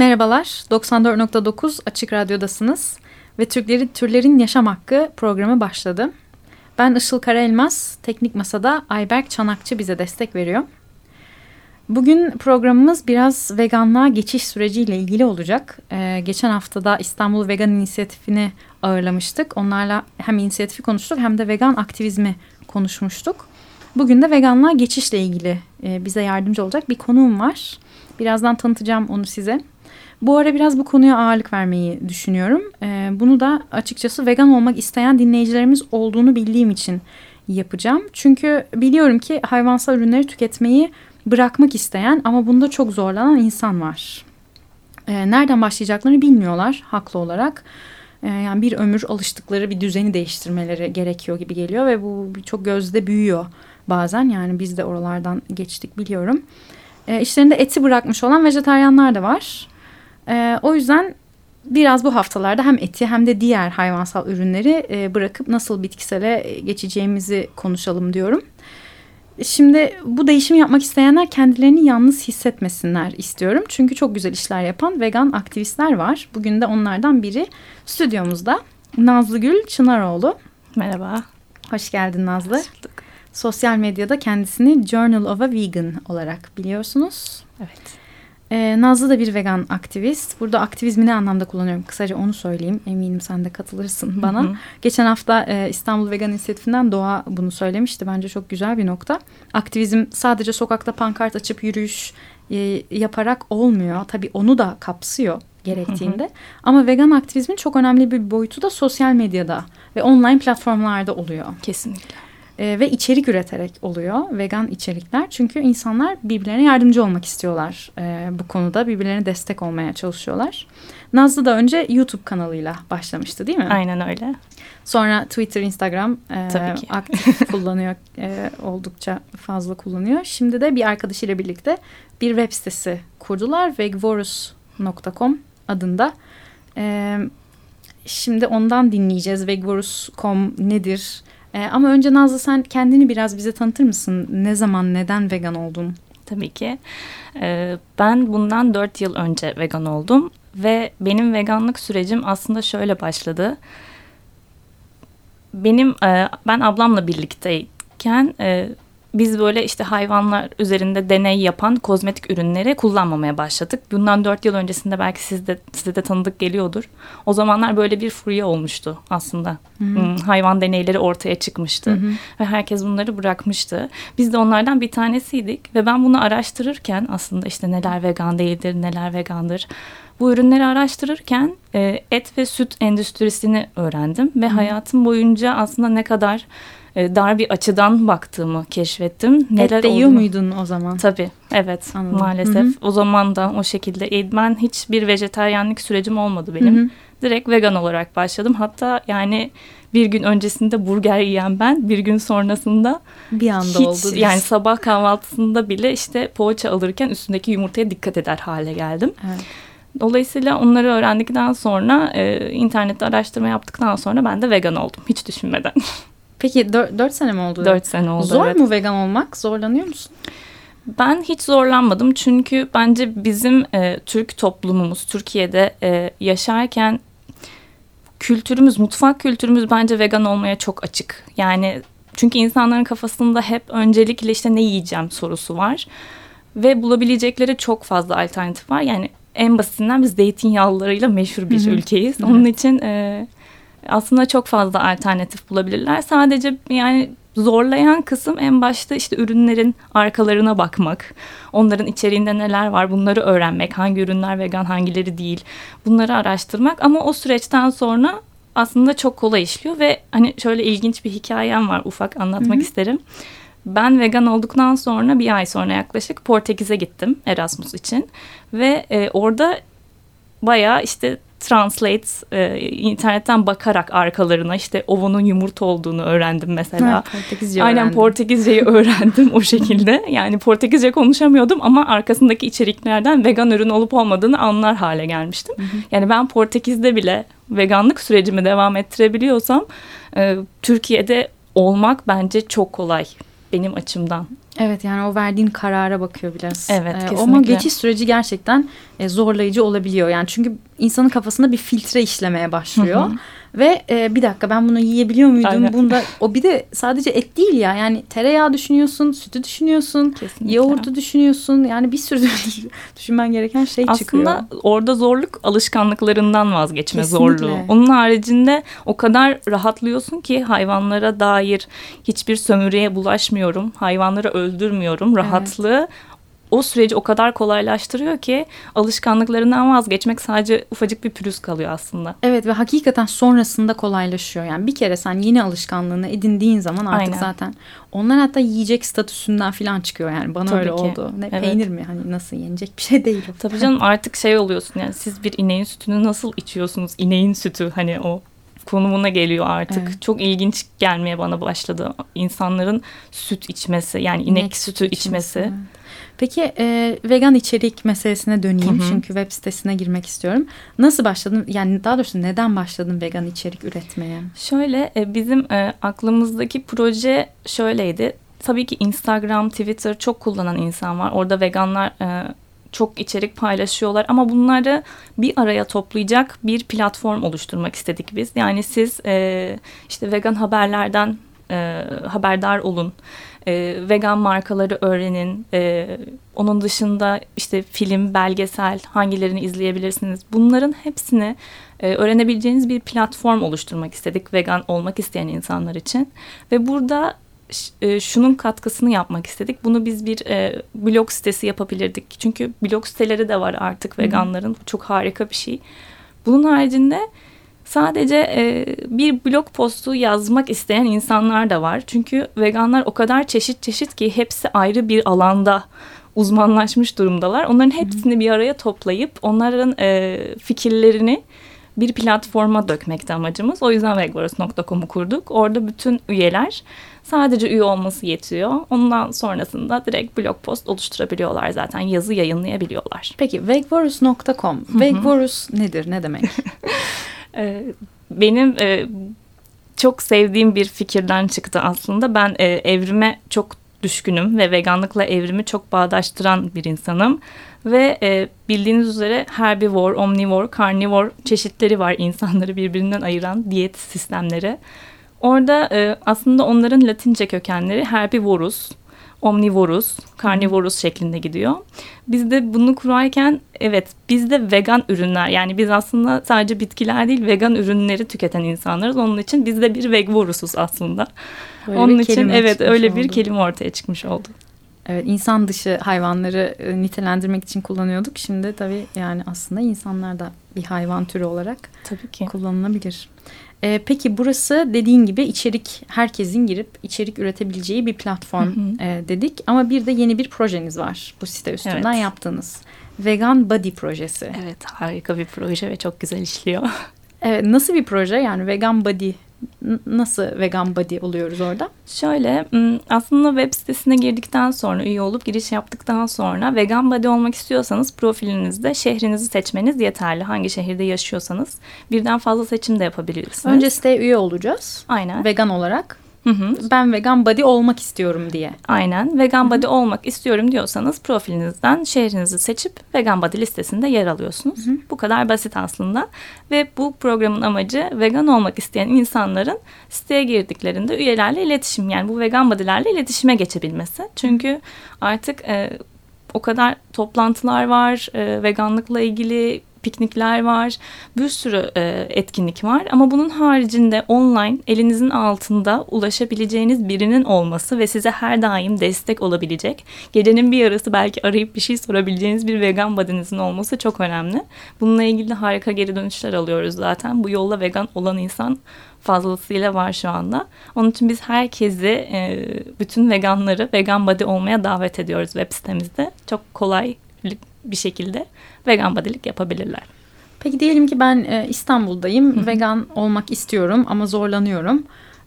Merhabalar, 94.9 Açık Radyo'dasınız ve Türkleri Türlerin Yaşam Hakkı programı başladı. Ben Işıl Karaelmaz, Teknik Masa'da Ayberk Çanakçı bize destek veriyor. Bugün programımız biraz veganlığa geçiş süreciyle ilgili olacak. Ee, geçen haftada İstanbul Vegan İnisiyatifi'ni ağırlamıştık. Onlarla hem inisiyatifi konuştuk hem de vegan aktivizmi konuşmuştuk. Bugün de veganlığa geçişle ilgili e, bize yardımcı olacak bir konuğum var. Birazdan tanıtacağım onu size. Bu ara biraz bu konuya ağırlık vermeyi düşünüyorum. Ee, bunu da açıkçası vegan olmak isteyen dinleyicilerimiz olduğunu bildiğim için yapacağım. Çünkü biliyorum ki hayvansal ürünleri tüketmeyi bırakmak isteyen ama bunda çok zorlanan insan var. Ee, nereden başlayacaklarını bilmiyorlar haklı olarak. Ee, yani bir ömür alıştıkları bir düzeni değiştirmeleri gerekiyor gibi geliyor ve bu çok gözde büyüyor bazen. Yani biz de oralardan geçtik biliyorum. Ee, işlerinde eti bırakmış olan vejetaryenler de var. Ee, o yüzden biraz bu haftalarda hem eti hem de diğer hayvansal ürünleri e, bırakıp nasıl bitkisele geçeceğimizi konuşalım diyorum. Şimdi bu değişimi yapmak isteyenler kendilerini yalnız hissetmesinler istiyorum. Çünkü çok güzel işler yapan vegan aktivistler var. Bugün de onlardan biri stüdyomuzda. Nazlı Gül Çınaroğlu. Merhaba. Hoş geldin Nazlı. Hoş bulduk. Sosyal medyada kendisini Journal of a Vegan olarak biliyorsunuz. Evet. Ee, Nazlı da bir vegan aktivist. Burada aktivizmi ne anlamda kullanıyorum? Kısaca onu söyleyeyim. Eminim sen de katılırsın bana. Hı hı. Geçen hafta e, İstanbul Vegan İnisiyatifinden Doğa bunu söylemişti. Bence çok güzel bir nokta. Aktivizm sadece sokakta pankart açıp yürüyüş e, yaparak olmuyor. Tabii onu da kapsıyor gerektiğinde. Hı hı. Ama vegan aktivizmin çok önemli bir boyutu da sosyal medyada ve online platformlarda oluyor. Kesinlikle e, ve içerik üreterek oluyor. Vegan içerikler. Çünkü insanlar birbirlerine yardımcı olmak istiyorlar e, bu konuda. Birbirlerine destek olmaya çalışıyorlar. Nazlı da önce YouTube kanalıyla başlamıştı değil mi? Aynen öyle. Sonra Twitter, Instagram e, aktif kullanıyor. E, oldukça fazla kullanıyor. Şimdi de bir arkadaşıyla birlikte bir web sitesi kurdular. vegvorus.com adında. E, şimdi ondan dinleyeceğiz. Vegvorus.com nedir? E, ama önce Nazlı sen kendini biraz bize tanıtır mısın? Ne zaman, neden vegan oldun? Tabii ki. Ee, ben bundan dört yıl önce vegan oldum ve benim veganlık sürecim aslında şöyle başladı. Benim e, ben ablamla birlikteyken e, biz böyle işte hayvanlar üzerinde deney yapan kozmetik ürünleri kullanmamaya başladık. Bundan dört yıl öncesinde belki siz de, size de tanıdık geliyordur. O zamanlar böyle bir furya olmuştu aslında. Hı -hı. Hmm, hayvan deneyleri ortaya çıkmıştı. Hı -hı. Ve herkes bunları bırakmıştı. Biz de onlardan bir tanesiydik. Ve ben bunu araştırırken aslında işte neler vegan değildir, neler vegandır. Bu ürünleri araştırırken e, et ve süt endüstrisini öğrendim. Ve Hı -hı. hayatım boyunca aslında ne kadar e, dar bir açıdan baktığımı keşfettim. Neler Et de yiyor muydun o zaman? Tabii evet Anladım. maalesef. Hı -hı. O zaman da o şekilde. E, ben hiçbir vejeteryanlık sürecim olmadı benim. Hı -hı. Direkt vegan olarak başladım. Hatta yani bir gün öncesinde burger yiyen ben bir gün sonrasında bir anda hiç, oldu. Yani sabah kahvaltısında bile işte poğaça alırken üstündeki yumurtaya dikkat eder hale geldim. Evet. Dolayısıyla onları öğrendikten sonra e, internette araştırma yaptıktan sonra ben de vegan oldum hiç düşünmeden. Peki dört, dört sene mi oldu? Dört sene oldu Zor evet. mu vegan olmak? Zorlanıyor musun? Ben hiç zorlanmadım çünkü bence bizim e, Türk toplumumuz Türkiye'de e, yaşarken kültürümüz, mutfak kültürümüz bence vegan olmaya çok açık. Yani çünkü insanların kafasında hep öncelikle işte ne yiyeceğim sorusu var. Ve bulabilecekleri çok fazla alternatif var. Yani en basitinden biz zeytinyağlılarıyla meşhur bir Hı -hı. ülkeyiz. Onun için e, aslında çok fazla alternatif bulabilirler. Sadece yani zorlayan kısım en başta işte ürünlerin arkalarına bakmak. Onların içeriğinde neler var bunları öğrenmek. Hangi ürünler vegan hangileri değil bunları araştırmak. Ama o süreçten sonra aslında çok kolay işliyor ve hani şöyle ilginç bir hikayem var ufak anlatmak Hı -hı. isterim. Ben vegan olduktan sonra bir ay sonra yaklaşık Portekiz'e gittim Erasmus için ve e, orada bayağı işte Translate e, internetten bakarak arkalarına işte ovunun yumurta olduğunu öğrendim mesela. Ha, Portekizce Aynen öğrendim. Portekizceyi öğrendim o şekilde. Yani Portekizce konuşamıyordum ama arkasındaki içeriklerden vegan ürün olup olmadığını anlar hale gelmiştim. Hı hı. Yani ben Portekiz'de bile veganlık sürecimi devam ettirebiliyorsam e, Türkiye'de olmak bence çok kolay benim açımdan. Evet yani o verdiğin karara bakıyor biraz. Evet ee, kesinlikle. Ama geçiş süreci gerçekten e, zorlayıcı olabiliyor. Yani çünkü insanın kafasında bir filtre işlemeye başlıyor. Hı hı. Ve e, bir dakika ben bunu yiyebiliyor muydum? Aynen. Bunda o bir de sadece et değil ya. Yani tereyağı düşünüyorsun, sütü düşünüyorsun, Kesinlikle. yoğurdu düşünüyorsun. Yani bir sürü düşünmen gereken şey Aslında çıkıyor. Aslında orada zorluk alışkanlıklarından vazgeçme Kesinlikle. zorluğu. Onun haricinde o kadar rahatlıyorsun ki hayvanlara dair hiçbir sömürüye bulaşmıyorum. Hayvanları öldürmüyorum. Rahatlığı evet o süreci o kadar kolaylaştırıyor ki alışkanlıklarından vazgeçmek sadece ufacık bir pürüz kalıyor aslında. Evet ve hakikaten sonrasında kolaylaşıyor. Yani bir kere sen yeni alışkanlığını edindiğin zaman artık Aynen. zaten onlar hatta yiyecek statüsünden falan çıkıyor yani bana Tabii öyle ki. oldu. Ne evet. peynir mi hani nasıl yenecek bir şey değil. Tabii canım artık şey oluyorsun yani siz bir ineğin sütünü nasıl içiyorsunuz? İneğin sütü hani o konumuna geliyor artık. Evet. Çok ilginç gelmeye bana başladı. İnsanların süt içmesi yani inek, inek sütü içmesi. içmesi. Peki e, vegan içerik meselesine döneyim. Hı hı. Çünkü web sitesine girmek istiyorum. Nasıl başladın? Yani daha doğrusu neden başladın vegan içerik üretmeye? Şöyle e, bizim e, aklımızdaki proje şöyleydi. Tabii ki Instagram, Twitter çok kullanan insan var. Orada veganlar e, çok içerik paylaşıyorlar ama bunları bir araya toplayacak bir platform oluşturmak istedik biz. Yani siz e, işte vegan haberlerden e, haberdar olun e, vegan markaları öğrenin. E, onun dışında işte film, belgesel hangilerini izleyebilirsiniz. Bunların hepsini e, öğrenebileceğiniz bir platform oluşturmak istedik vegan olmak isteyen insanlar için. Ve burada e, şunun katkısını yapmak istedik. Bunu biz bir e, blog sitesi yapabilirdik. Çünkü blog siteleri de var artık veganların. Bu çok harika bir şey. Bunun haricinde Sadece e, bir blog postu yazmak isteyen insanlar da var. Çünkü veganlar o kadar çeşit çeşit ki hepsi ayrı bir alanda uzmanlaşmış durumdalar. Onların hepsini bir araya toplayıp onların e, fikirlerini bir platforma dökmekte amacımız. O yüzden vegvaros.com'u kurduk. Orada bütün üyeler sadece üye olması yetiyor. Ondan sonrasında direkt blog post oluşturabiliyorlar zaten. Yazı yayınlayabiliyorlar. Peki vegvarus.com. Vegvarus nedir? Ne demek? Ee, benim e, çok sevdiğim bir fikirden çıktı aslında. Ben e, evrime çok düşkünüm ve veganlıkla evrimi çok bağdaştıran bir insanım. Ve e, bildiğiniz üzere herbivore, omnivore, carnivore çeşitleri var insanları birbirinden ayıran diyet sistemleri. Orada aslında onların latince kökenleri herbivorus, omnivorus, karnivorus şeklinde gidiyor. Biz de bunu kurarken evet biz de vegan ürünler yani biz aslında sadece bitkiler değil vegan ürünleri tüketen insanlarız. Onun için biz de bir vegvorusuz aslında. Böyle Onun için evet öyle oldu. bir kelime ortaya çıkmış oldu. Evet insan dışı hayvanları e, nitelendirmek için kullanıyorduk. Şimdi tabii yani aslında insanlar da bir hayvan türü olarak tabii ki kullanılabilir. E, peki burası dediğin gibi içerik herkesin girip içerik üretebileceği bir platform hı hı. E, dedik. Ama bir de yeni bir projeniz var bu site üstünden evet. yaptığınız. Vegan Body projesi. Evet harika bir proje ve çok güzel işliyor. Evet nasıl bir proje yani Vegan Body nasıl vegan body oluyoruz orada? Şöyle aslında web sitesine girdikten sonra üye olup giriş yaptıktan sonra vegan body olmak istiyorsanız profilinizde şehrinizi seçmeniz yeterli. Hangi şehirde yaşıyorsanız birden fazla seçim de yapabilirsiniz. Önce siteye üye olacağız. Aynen. Vegan olarak. Hı hı. Ben vegan body olmak istiyorum diye. Aynen. Vegan hı hı. body olmak istiyorum diyorsanız profilinizden şehrinizi seçip vegan body listesinde yer alıyorsunuz. Hı hı. Bu kadar basit aslında. Ve bu programın amacı vegan olmak isteyen insanların siteye girdiklerinde üyelerle iletişim yani bu vegan body'lerle iletişime geçebilmesi. Çünkü artık e, o kadar toplantılar var, e, veganlıkla ilgili piknikler var, bir sürü e, etkinlik var. Ama bunun haricinde online elinizin altında ulaşabileceğiniz birinin olması ve size her daim destek olabilecek, gecenin bir yarısı belki arayıp bir şey sorabileceğiniz bir vegan body'nizin olması çok önemli. Bununla ilgili harika geri dönüşler alıyoruz zaten. Bu yolla vegan olan insan fazlasıyla var şu anda. Onun için biz herkesi, e, bütün veganları vegan body olmaya davet ediyoruz web sitemizde. Çok kolay bir şekilde vegan body'lik yapabilirler. Peki diyelim ki ben e, İstanbul'dayım. Vegan olmak istiyorum ama zorlanıyorum.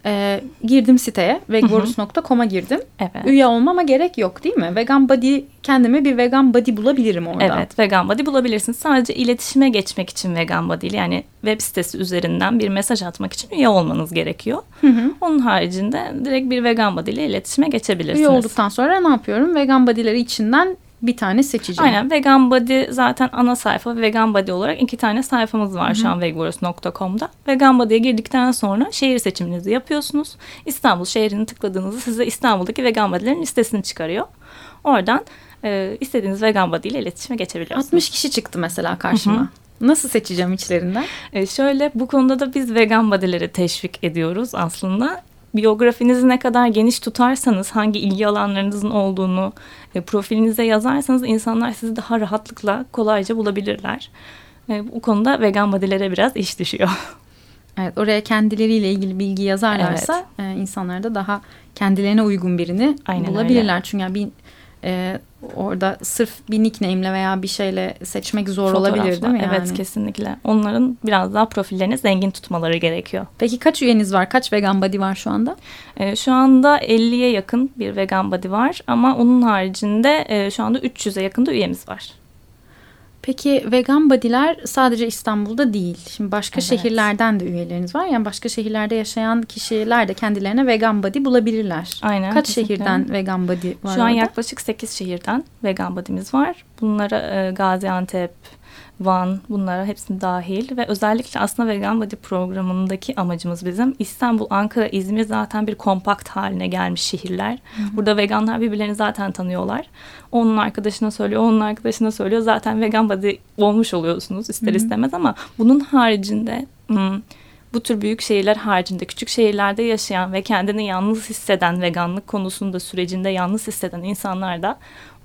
e, girdim siteye vegorus.com'a girdim. Evet. Üye olmama gerek yok değil mi? Vegan body kendime bir vegan body bulabilirim orada. Evet vegan body bulabilirsiniz. Sadece iletişime geçmek için vegan body ile yani web sitesi üzerinden bir mesaj atmak için üye olmanız gerekiyor. Hı hı. Onun haricinde direkt bir vegan body ile iletişime geçebilirsiniz. Üye olduktan sonra ne yapıyorum? Vegan body'leri içinden bir tane seçeceğim. Aynen vegan body zaten ana sayfa vegan body olarak iki tane sayfamız var şu an vegoros.com'da. Vegan body'ye girdikten sonra şehir seçiminizi yapıyorsunuz. İstanbul şehrini tıkladığınızda size İstanbul'daki vegan body'lerin listesini çıkarıyor. Oradan e, istediğiniz vegan body ile iletişime geçebiliyorsunuz. 60 kişi çıktı mesela karşıma. Nasıl seçeceğim içlerinden? E, şöyle bu konuda da biz vegan body'leri teşvik ediyoruz aslında. Biyografinizi ne kadar geniş tutarsanız, hangi ilgi alanlarınızın olduğunu e, profilinize yazarsanız insanlar sizi daha rahatlıkla kolayca bulabilirler. E, bu konuda vegan body'lere biraz iş düşüyor. Evet oraya kendileriyle ilgili bilgi yazarlarsa e, insanlar da daha kendilerine uygun birini Aynen bulabilirler. Çünkü yani bir e, orada sırf bir nickname'le veya bir şeyle seçmek zor olabilir değil mi? Yani? Evet kesinlikle. Onların biraz daha profillerini zengin tutmaları gerekiyor. Peki kaç üyeniz var? Kaç vegan body var şu anda? E, şu anda 50'ye yakın bir vegan body var ama onun haricinde e, şu anda 300'e yakın da üyemiz var. Peki vegan body'ler sadece İstanbul'da değil. Şimdi başka Evet. şehirlerden de üyeleriniz var. Yani başka şehirlerde yaşayan kişiler de kendilerine vegan body bulabilirler. Aynen. Kaç kesinlikle. şehirden vegan body var Şu an orada? yaklaşık 8 şehirden vegan body'miz var. Bunlara e, Gaziantep, Van bunlara hepsini dahil ve özellikle aslında vegan body programındaki amacımız bizim İstanbul, Ankara, İzmir zaten bir kompakt haline gelmiş şehirler. Burada veganlar birbirlerini zaten tanıyorlar. Onun arkadaşına söylüyor, onun arkadaşına söylüyor. Zaten vegan body olmuş oluyorsunuz ister istemez ama bunun haricinde hmm, bu tür büyük şehirler haricinde küçük şehirlerde yaşayan ve kendini yalnız hisseden veganlık konusunda sürecinde yalnız hisseden insanlar da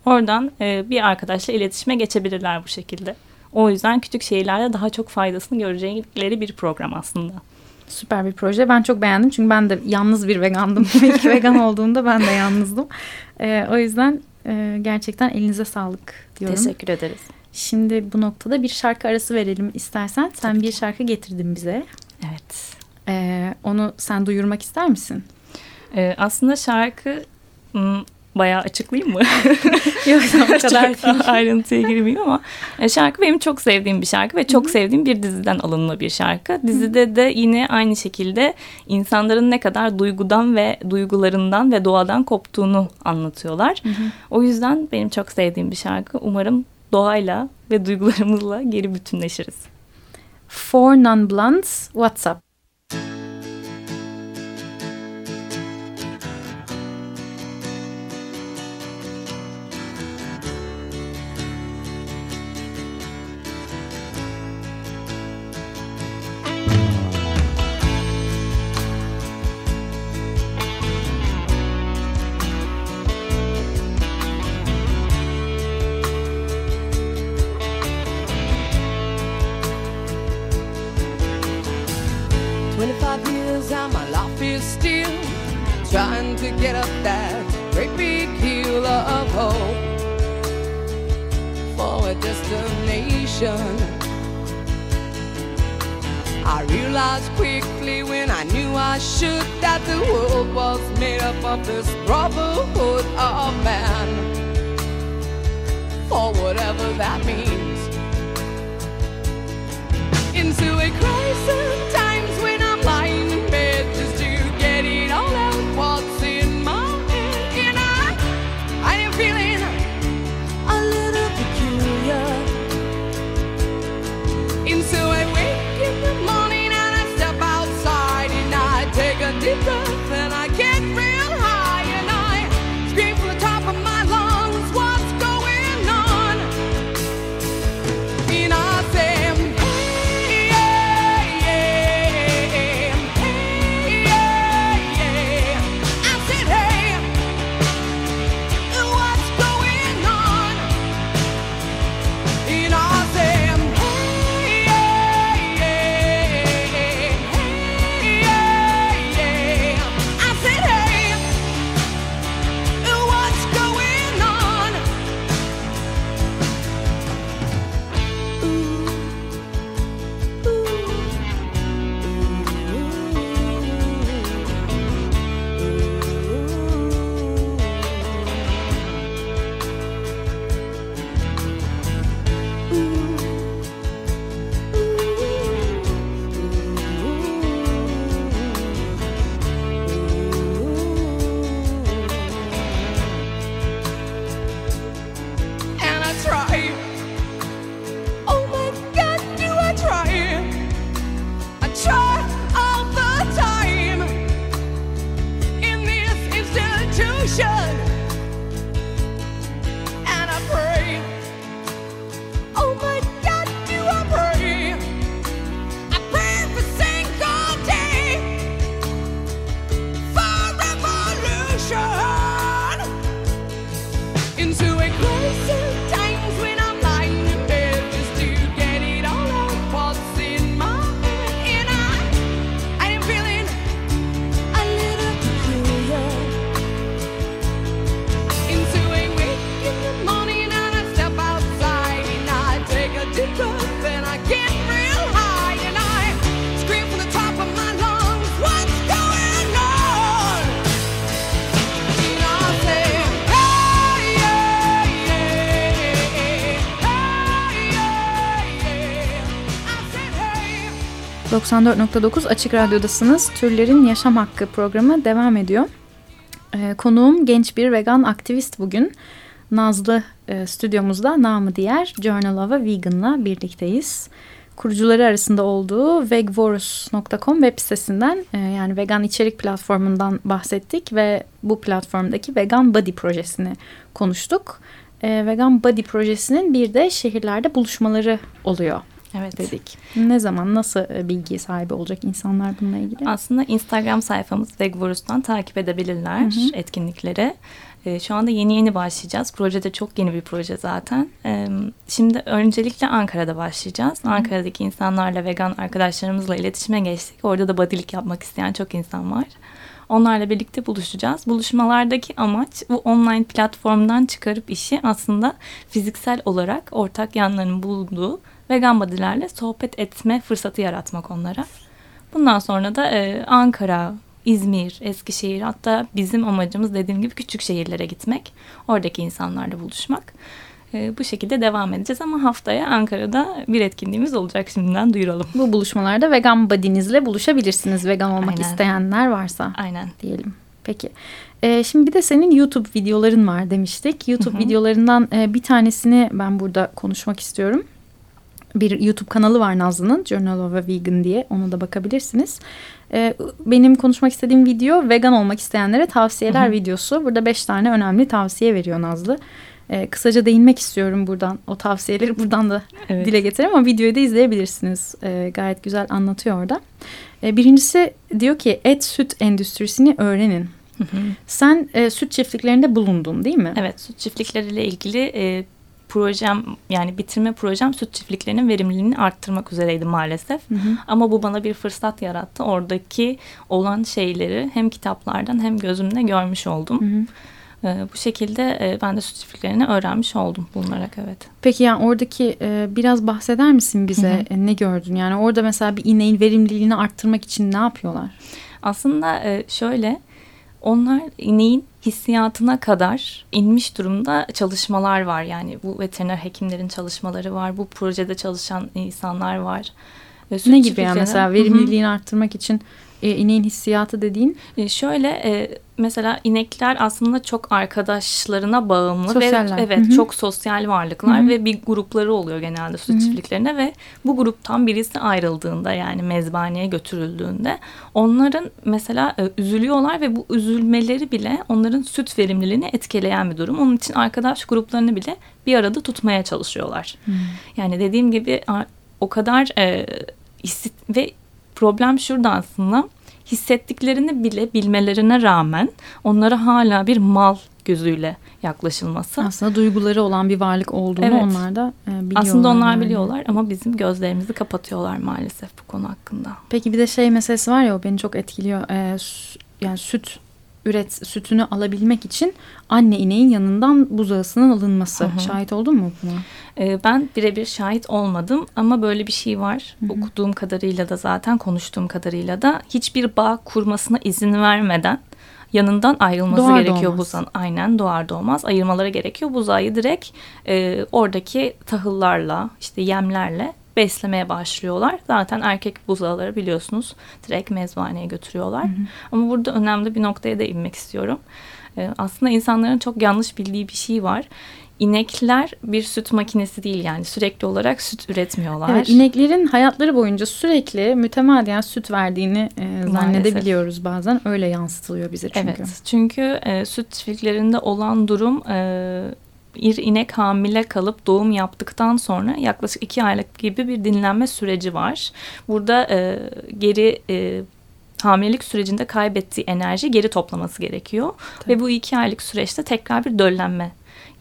oradan e, bir arkadaşla iletişime geçebilirler bu şekilde. O yüzden küçük şehirlerde daha çok faydasını görecekleri bir program aslında. Süper bir proje. Ben çok beğendim çünkü ben de yalnız bir vegandım. İlk vegan olduğumda ben de yalnızdım. Ee, o yüzden e, gerçekten elinize sağlık diyorum. Teşekkür ederiz. Şimdi bu noktada bir şarkı arası verelim istersen. Sen bir şarkı getirdin bize. Evet. Ee, onu sen duyurmak ister misin? E, aslında şarkı hmm, bayağı açıklayayım mı? Yok o kadar ayrıntıya girmeyeyim ama e, şarkı benim çok sevdiğim bir şarkı ve çok sevdiğim bir diziden alınma bir şarkı. Dizide de yine aynı şekilde insanların ne kadar duygudan ve duygularından ve doğadan koptuğunu anlatıyorlar. O yüzden benim çok sevdiğim bir şarkı. Umarım doğayla ve duygularımızla geri bütünleşiriz. Four Non-Blondes WhatsApp. Trying to get up that great big hill of hope for a destination. I realized quickly when I knew I should that the world was made up of this brotherhood of man. For whatever that means. Into a crisis 94.9 Açık Radyo'dasınız. Türlerin Yaşam Hakkı programı devam ediyor. Ee, konuğum genç bir vegan aktivist bugün. Nazlı e, stüdyomuzda namı diğer Journal of a Vegan'la birlikteyiz. Kurucuları arasında olduğu vegvorus.com web sitesinden e, yani vegan içerik platformundan bahsettik ve bu platformdaki Vegan Body projesini konuştuk. E, vegan Body projesinin bir de şehirlerde buluşmaları oluyor Evet. dedik. Ne zaman nasıl e, bilgi sahibi olacak insanlar bununla ilgili? Aslında Instagram sayfamız Vegvorus'tan takip edebilirler Hı hı. etkinlikleri. Ee, şu anda yeni yeni başlayacağız. Proje de çok yeni bir proje zaten. Ee, şimdi öncelikle Ankara'da başlayacağız. Ankara'daki insanlarla, vegan arkadaşlarımızla iletişime geçtik. Orada da bodylik yapmak isteyen çok insan var. Onlarla birlikte buluşacağız. Buluşmalardaki amaç bu online platformdan çıkarıp işi aslında fiziksel olarak ortak yanlarının bulunduğu vegan bodylerle sohbet etme fırsatı yaratmak onlara. Bundan sonra da e, Ankara, İzmir, Eskişehir hatta bizim amacımız dediğim gibi küçük şehirlere gitmek. Oradaki insanlarla buluşmak. E, bu şekilde devam edeceğiz ama haftaya Ankara'da bir etkinliğimiz olacak şimdiden duyuralım. Bu buluşmalarda vegan body'nizle buluşabilirsiniz. Vegan olmak Aynen. isteyenler varsa Aynen. diyelim. Peki. Ee, şimdi bir de senin YouTube videoların var demiştik. YouTube Hı hı. videolarından e, bir tanesini ben burada konuşmak istiyorum. Bir YouTube kanalı var Nazlı'nın Journal of a Vegan diye ona da bakabilirsiniz. Ee, benim konuşmak istediğim video vegan olmak isteyenlere tavsiyeler Hı hı. videosu. Burada beş tane önemli tavsiye veriyor Nazlı. Ee, kısaca değinmek istiyorum buradan o tavsiyeleri buradan da Evet. dile getireyim ama videoyu da izleyebilirsiniz. Ee, gayet güzel anlatıyor orada. Ee, birincisi diyor ki et süt endüstrisini öğrenin. Hı hı. Sen e, süt çiftliklerinde bulundun değil mi? Evet, süt çiftlikleriyle ilgili e, projem yani bitirme projem süt çiftliklerinin verimliliğini arttırmak üzereydi maalesef. Hı hı. Ama bu bana bir fırsat yarattı. Oradaki olan şeyleri hem kitaplardan hem gözümle görmüş oldum. Hı hı. E, bu şekilde e, ben de süt çiftliklerini öğrenmiş oldum bulunarak evet. Peki yani oradaki e, biraz bahseder misin bize Hı hı. E, ne gördün? Yani orada mesela bir ineğin verimliliğini arttırmak için ne yapıyorlar? Aslında e, şöyle onlar ineğin hissiyatına kadar inmiş durumda çalışmalar var. Yani bu veteriner hekimlerin çalışmaları var. Bu projede çalışan insanlar var. E, süt ne gibi yani mesela verimliliğini arttırmak için e, ineğin hissiyatı dediğin? E, şöyle e, mesela inekler aslında çok arkadaşlarına bağımlı Sosyaller. ve evet Hı hı. çok sosyal varlıklar Hı hı. ve bir grupları oluyor genelde süt çiftliklerine ve bu gruptan birisi ayrıldığında yani mezbaneye götürüldüğünde onların mesela e, üzülüyorlar ve bu üzülmeleri bile onların süt verimliliğini etkileyen bir durum. Onun için arkadaş gruplarını bile bir arada tutmaya çalışıyorlar. Yani dediğim gibi o kadar e, hisset- ve problem şurada aslında hissettiklerini bile bilmelerine rağmen onlara hala bir mal gözüyle yaklaşılması. Aslında duyguları olan bir varlık olduğunu Evet. onlar da e, biliyorlar. Aslında onlar yani. biliyorlar ama bizim gözlerimizi kapatıyorlar maalesef bu konu hakkında. Peki bir de şey meselesi var ya o beni çok etkiliyor. Ee, yani süt üret sütünü alabilmek için anne ineğin yanından buzağısının alınması. Hı hı. Şahit oldun mu buna? Ee, ben birebir şahit olmadım ama böyle bir şey var. Hı hı. Okuduğum kadarıyla da zaten konuştuğum kadarıyla da hiçbir bağ kurmasına izin vermeden yanından ayrılması Doğar gerekiyor doğmaz. buzağın. Aynen doğar doğmaz ayırmaları gerekiyor. Buzağı direkt e, oradaki tahıllarla işte yemlerle beslemeye başlıyorlar. Zaten erkek buzağları biliyorsunuz direkt mezbaneye götürüyorlar. Ama burada önemli bir noktaya değinmek istiyorum. Ee, aslında insanların çok yanlış bildiği bir şey var. İnekler bir süt makinesi değil yani sürekli olarak süt üretmiyorlar. Evet ineklerin hayatları boyunca sürekli mütemadiyen süt verdiğini e, zannedebiliyoruz bazen. Öyle yansıtılıyor bize çünkü. Evet çünkü e, süt çiftliklerinde olan durum e, bir inek hamile kalıp doğum yaptıktan sonra yaklaşık iki aylık gibi bir dinlenme süreci var. Burada e, geri e, hamilelik sürecinde kaybettiği enerji geri toplaması gerekiyor. Tabii. Ve bu iki aylık süreçte tekrar bir döllenme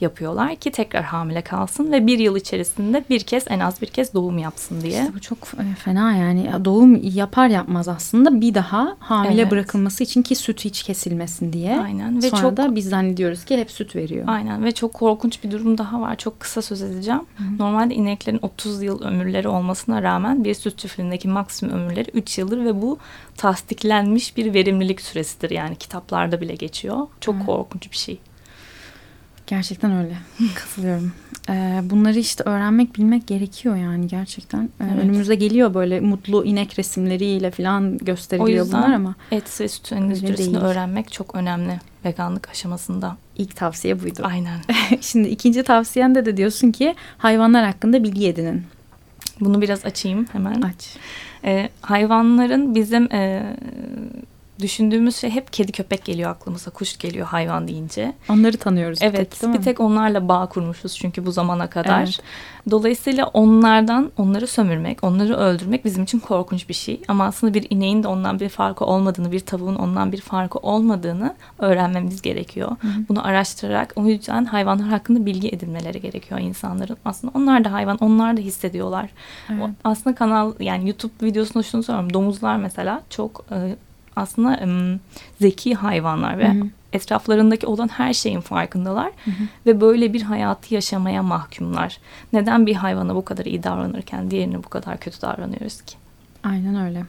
yapıyorlar ki tekrar hamile kalsın ve bir yıl içerisinde bir kez en az bir kez doğum yapsın diye. İşte bu çok e, fena yani doğum yapar yapmaz aslında bir daha hamile Evet. bırakılması için ki süt hiç kesilmesin diye. Aynen ve Sonra çok da biz zannediyoruz ki hep süt veriyor. Aynen ve çok korkunç bir durum daha var. Çok kısa söz edeceğim. Normalde ineklerin 30 yıl ömürleri olmasına rağmen bir süt çiftliğindeki maksimum ömürleri 3 yıldır ve bu tasdiklenmiş bir verimlilik süresidir. Yani kitaplarda bile geçiyor. Çok korkunç bir şey. Gerçekten öyle. Katılıyorum. Ee, bunları işte öğrenmek, bilmek gerekiyor yani gerçekten. Ee, Evet. Önümüze geliyor böyle mutlu inek resimleriyle falan gösteriliyor O yüzden- bunlar ama Et ve süt endüstrisini öğrenmek çok önemli veganlık aşamasında. ilk tavsiye buydu. Aynen. Şimdi ikinci tavsiyende de diyorsun ki hayvanlar hakkında bilgi edinin. Bunu biraz açayım hemen. Aç. Ee, hayvanların bizim e, düşündüğümüz şey hep kedi köpek geliyor aklımıza. Kuş geliyor hayvan deyince. Onları tanıyoruz. bir Evet tek, değil bir tek onlarla bağ kurmuşuz çünkü bu zamana kadar. Evet. Dolayısıyla onlardan onları sömürmek, onları öldürmek bizim için korkunç bir şey. Ama aslında bir ineğin de ondan bir farkı olmadığını, bir tavuğun ondan bir farkı olmadığını öğrenmemiz gerekiyor. Bunu araştırarak o yüzden hayvanlar hakkında bilgi edinmeleri gerekiyor insanların. Aslında onlar da hayvan, onlar da hissediyorlar. Evet. Aslında kanal yani YouTube videosunda şunu söylüyorum. Domuzlar mesela çok e, aslında em, zeki hayvanlar ve Hı hı. etraflarındaki olan her şeyin farkındalar ve böyle bir hayatı yaşamaya mahkumlar. Neden bir hayvana bu kadar iyi davranırken diğerine bu kadar kötü davranıyoruz ki? Aynen öyle.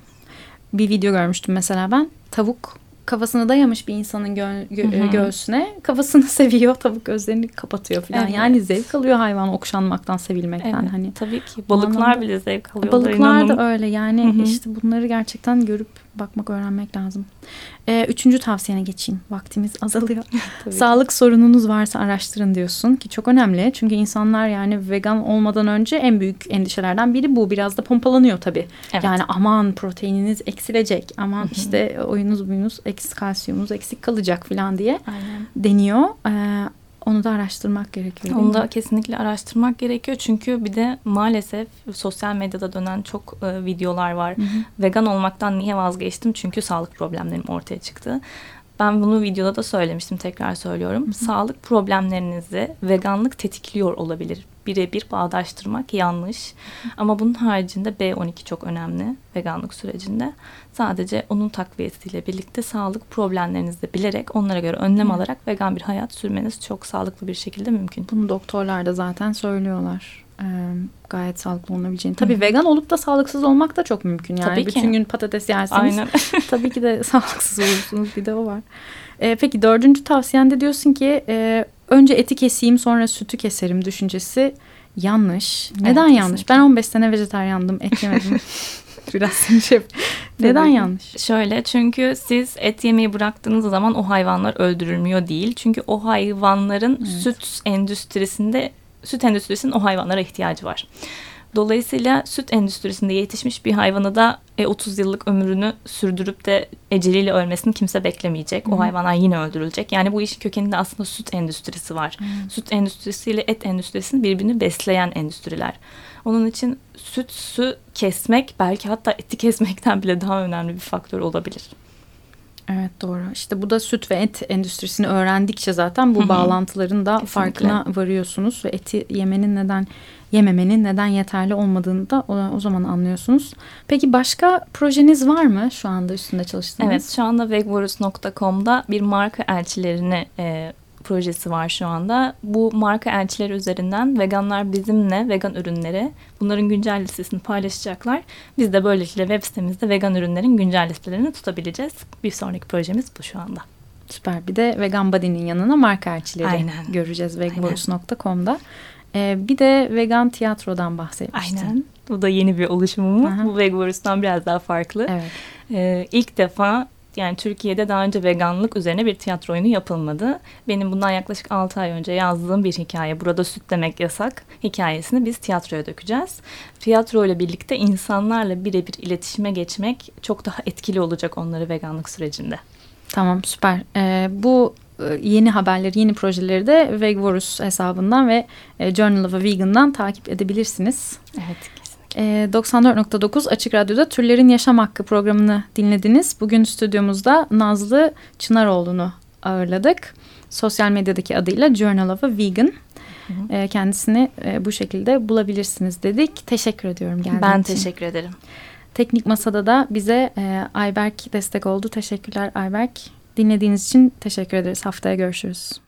Bir video görmüştüm mesela ben. Tavuk kafasını dayamış bir insanın gö- gö- Hı hı. göğsüne. Kafasını seviyor. Tavuk gözlerini kapatıyor falan. Evet. Yani zevk alıyor hayvan okşanmaktan, sevilmekten. Evet, Hani tabii ki balıklar anlamda- bile zevk alıyorlar. Balıklar da öyle yani Hı hı. işte bunları gerçekten görüp bakmak öğrenmek lazım. Ee, üçüncü tavsiyene geçeyim. Vaktimiz azalıyor. Sağlık sorununuz varsa araştırın diyorsun ki çok önemli. Çünkü insanlar yani vegan olmadan önce en büyük endişelerden biri bu. Biraz da pompalanıyor tabii. Evet. Yani aman proteininiz eksilecek. Aman işte oyunuz buyunuz eksik kalsiyumunuz eksik kalacak falan diye Aynen. deniyor. Ee, onu da araştırmak gerekiyor. Onu da mi? kesinlikle araştırmak gerekiyor çünkü bir de maalesef sosyal medyada dönen çok e, videolar var. Vegan olmaktan niye vazgeçtim? Çünkü sağlık problemlerim ortaya çıktı. Ben bunu videoda da söylemiştim tekrar söylüyorum. Sağlık problemlerinizi veganlık tetikliyor olabilir. Birebir bağdaştırmak yanlış. Ama bunun haricinde B12 çok önemli veganlık sürecinde. Sadece onun takviyesiyle birlikte sağlık problemlerinizi de bilerek onlara göre önlem alarak vegan bir hayat sürmeniz çok sağlıklı bir şekilde mümkün. Bunu doktorlar da zaten söylüyorlar. Ee, gayet sağlıklı olabileceğini. Tabii vegan olup da sağlıksız olmak da çok mümkün. Yani Tabii ki. bütün gün patates yerseniz Aynen. tabii ki de sağlıksız olursunuz. Bir de o var. Ee, peki dördüncü tavsiyende diyorsun ki e, önce eti keseyim sonra sütü keserim düşüncesi yanlış. Neden Evet, yanlış? kesinlikle. Ben 15 sene vejetaryandım. Et yemedim. Biraz seni şey Neden Tabii yanlış? Şöyle çünkü siz et yemeyi bıraktığınız zaman o hayvanlar öldürülmüyor değil. Çünkü o hayvanların süt endüstrisinde süt endüstrisinin o hayvanlara ihtiyacı var. Dolayısıyla süt endüstrisinde yetişmiş bir hayvanı da e, 30 yıllık ömrünü sürdürüp de eceliyle ölmesini kimse beklemeyecek. O hayvanlar yine öldürülecek. Yani bu işin kökeninde aslında süt endüstrisi var. Süt endüstrisiyle et endüstrisinin birbirini besleyen endüstriler. Onun için süt su kesmek belki hatta eti kesmekten bile daha önemli bir faktör olabilir. Evet doğru. İşte bu da süt ve et endüstrisini öğrendikçe zaten bu bağlantıların da Kesinlikle. farkına varıyorsunuz ve eti yemenin neden yememenin neden yeterli olmadığını da o, o zaman anlıyorsunuz. Peki başka projeniz var mı şu anda üstünde çalıştığınız? Evet şu anda vegvarus.com'da bir marka elçilerini e, projesi var şu anda. Bu marka elçileri üzerinden veganlar bizimle vegan ürünleri bunların güncel listesini paylaşacaklar. Biz de böylelikle web sitemizde vegan ürünlerin güncel listelerini tutabileceğiz. Bir sonraki projemiz bu şu anda. Süper. Bir de Vegan Body'nin yanına marka elçileri Aynen. göreceğiz vegboys.com'da. Ee, bir de vegan tiyatrodan bahsetmiştin. Aynen. Bu da yeni bir oluşumumuz. Bu Vegvarus'tan biraz daha farklı. Evet. Ee, ilk defa yani Türkiye'de daha önce veganlık üzerine bir tiyatro oyunu yapılmadı. Benim bundan yaklaşık 6 ay önce yazdığım bir hikaye. Burada süt demek yasak hikayesini biz tiyatroya dökeceğiz. Tiyatro ile birlikte insanlarla birebir iletişime geçmek çok daha etkili olacak onları veganlık sürecinde. Tamam süper. Ee, bu e, yeni haberleri, yeni projeleri de Vegvorus hesabından ve e, Journal of a Vegan'dan takip edebilirsiniz. Evet 94.9 Açık Radyo'da Türlerin Yaşam Hakkı programını dinlediniz. Bugün stüdyomuzda Nazlı Çınaroğlu'nu ağırladık. Sosyal medyadaki adıyla Journal of a Vegan. Ee, kendisini e, bu şekilde bulabilirsiniz dedik. Teşekkür ediyorum geldiğin Ben için. teşekkür ederim. Teknik Masada da bize e, Ayberk destek oldu. Teşekkürler Ayberk. Dinlediğiniz için teşekkür ederiz. Haftaya görüşürüz.